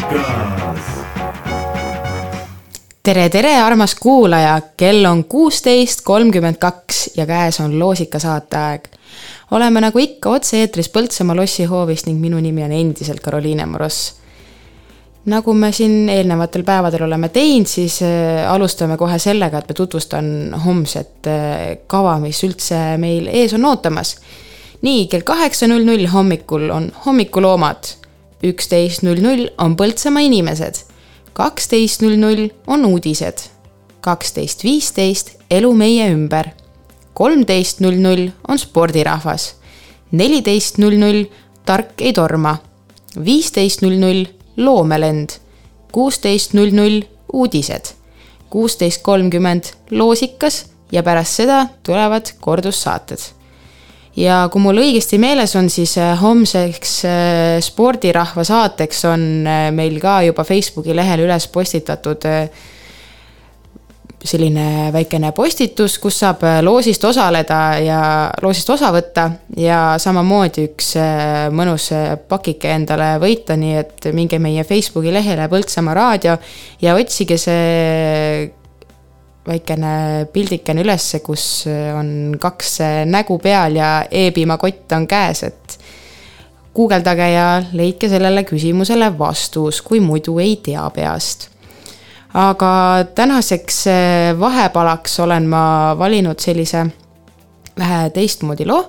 loosikas. tere, tere, armas kuulaja, kell on kuusteist kolmkümmend kaks ja käes on loosika saateaeg. oleme nagu ikka otse-eetris Põltsamaa lossihoovist ning minu nimi on endiselt Karoliine Moross nagu me siin eelnevatel päevadel oleme teinud, siis äh, alustame kohe sellega, et ma tutvustan homset äh, kava, mis üldse meil ees on ootamas. nii, kell kaheksa null null hommikul on hommikuloomad, üksteist null null on Põltsamaa inimesed, kaksteist null null on uudised, kaksteist viisteist elu meie ümber, kolmteist null null on spordirahvas, neliteist null null tark ei torma, viisteist null null loomelend, kuusteist null null uudised, kuusteist kolmkümmend loosikas ja pärast seda tulevad kordussaated. Ja kui mul õigesti meeles on, siis äh, homseks äh, spordirahva saateks on äh, meil ka juba Facebooki lehel üles postitatud selline väikene postitus, kus saab loosist osaleda ja loosist osa võtta ja samamoodi üks mõnus pakike endale võita, nii et minge meie Facebooki lehele Põltsamaa raadio ja otsige see väikene pildikene ülesse, kus on kaks nägu peal ja e-piimakott on käes, et guugeldage ja leidke sellele küsimusele vastus, kui muidu ei tea peast. Aga tänaseks eh, vahepalaks olen ma valinud sellise vähe teistmoodi loo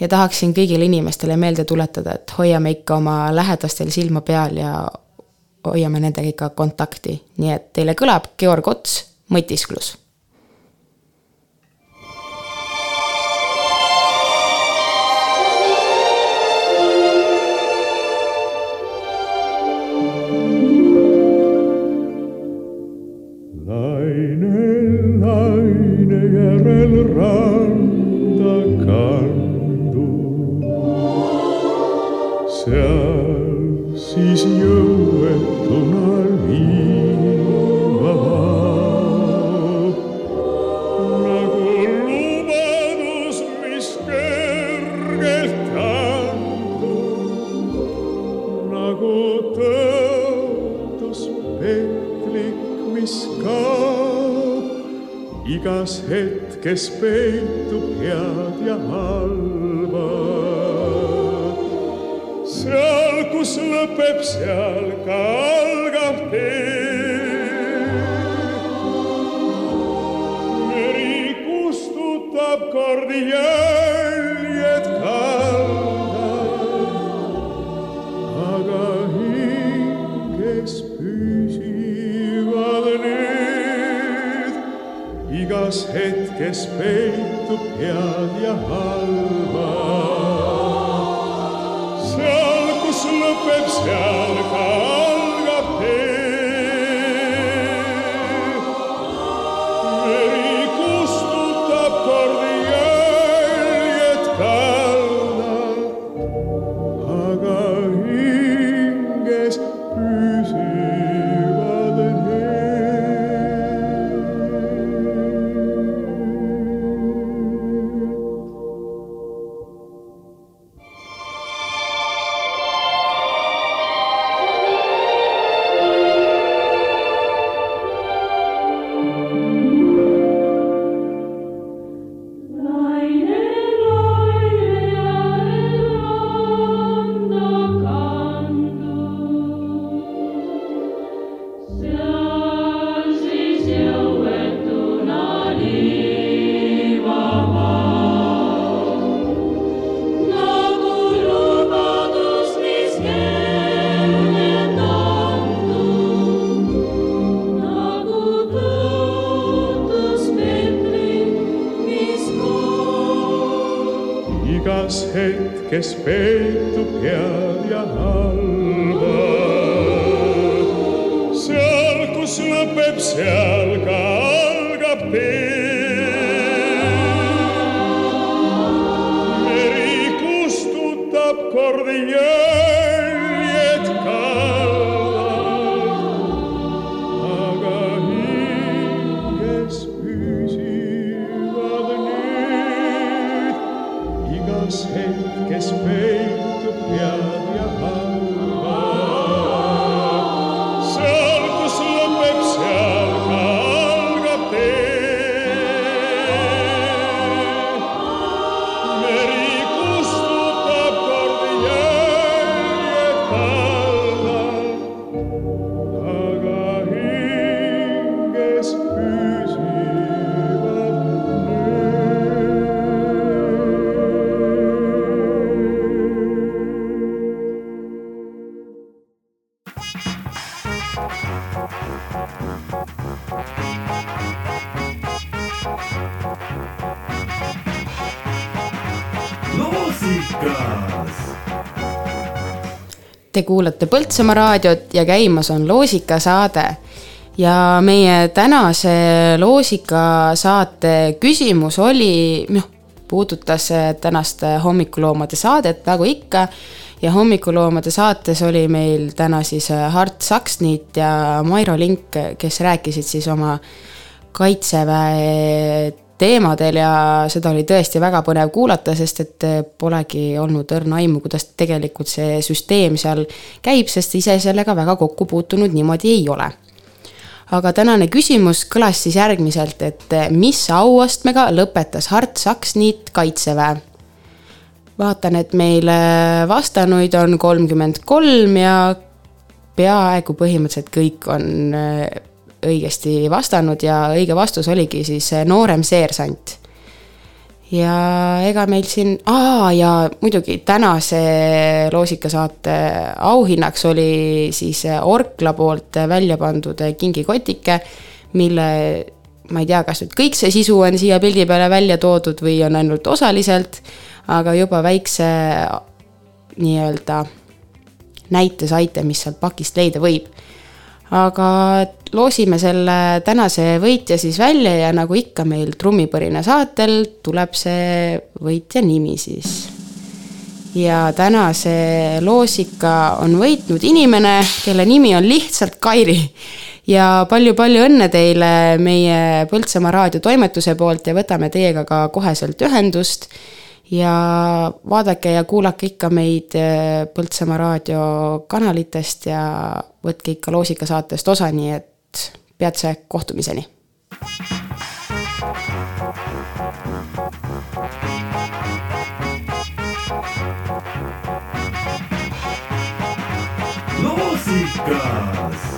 ja tahaksin kõigile inimestele meelde tuletada, et hoiame ikka oma lähedastel silma peal ja hoiame nendega ikka kontakti, nii et teile kõlab Georg Ots, Mõtisklus kes peitub head ja halba. seal, kus lõpeb, seal ka algab tee. meri kustutab kord jäljed igas hetkes kes peitub head ja halba. seal, kus lõpeb, seal ka algab kord. igas hetkes peitub head ja halba. seal, kus lõpeb, seal loosikas. Te kuulate Põltsamaa raadiot ja käimas on Loosika saade. ja meie tänase Loosika saate küsimus oli, noh, puudutas tänast hommikuloomade saadet, nagu ikka. ja hommikuloomade saates oli meil täna siis Hart Saksniit ja Mairo Link, kes rääkisid siis oma kaitseväe teemadel ja seda oli tõesti väga põnev kuulata, sest et polegi olnud õrna aimu, kuidas tegelikult see süsteem seal käib, sest ise sellega väga kokku puutunud niimoodi ei ole. aga tänane küsimus kõlas siis järgmiselt, et mis auastmega lõpetas Hart Saksniit Kaitseväe? vaatan, et meile vastanuid on kolmkümmend kolm ja peaaegu põhimõtteliselt kõik on äh, õigesti vastanud ja õige vastus oligi siis äh, noorem seersant. ja ega meil siin, aa ja muidugi tänase loosikasaate auhinnaks oli siis äh, Orkla poolt välja pandud kingikotike, mille ma ei tea, kas nüüd kõik see sisu on siia pildi peale välja toodud või on ainult osaliselt, aga juba väikse nii-öelda näite saite, mis sealt pakist leida võib. Aga loosime selle tänase võitja siis välja ja nagu ikka meil trummipõrina saatel tuleb see võitja nimi siis. ja tänase loosika on võitnud inimene, kelle nimi on lihtsalt Kairi. ja palju-palju õnne teile meie Põltsamaa raadiotoimetuse poolt ja võtame teiega ka koheselt ühendust ja vaadake ja kuulake ikka meid äh, Põltsamaa raadio kanalitest ja võtke ikka Loosika saatest osa, nii et peatse kohtumiseni. loosikas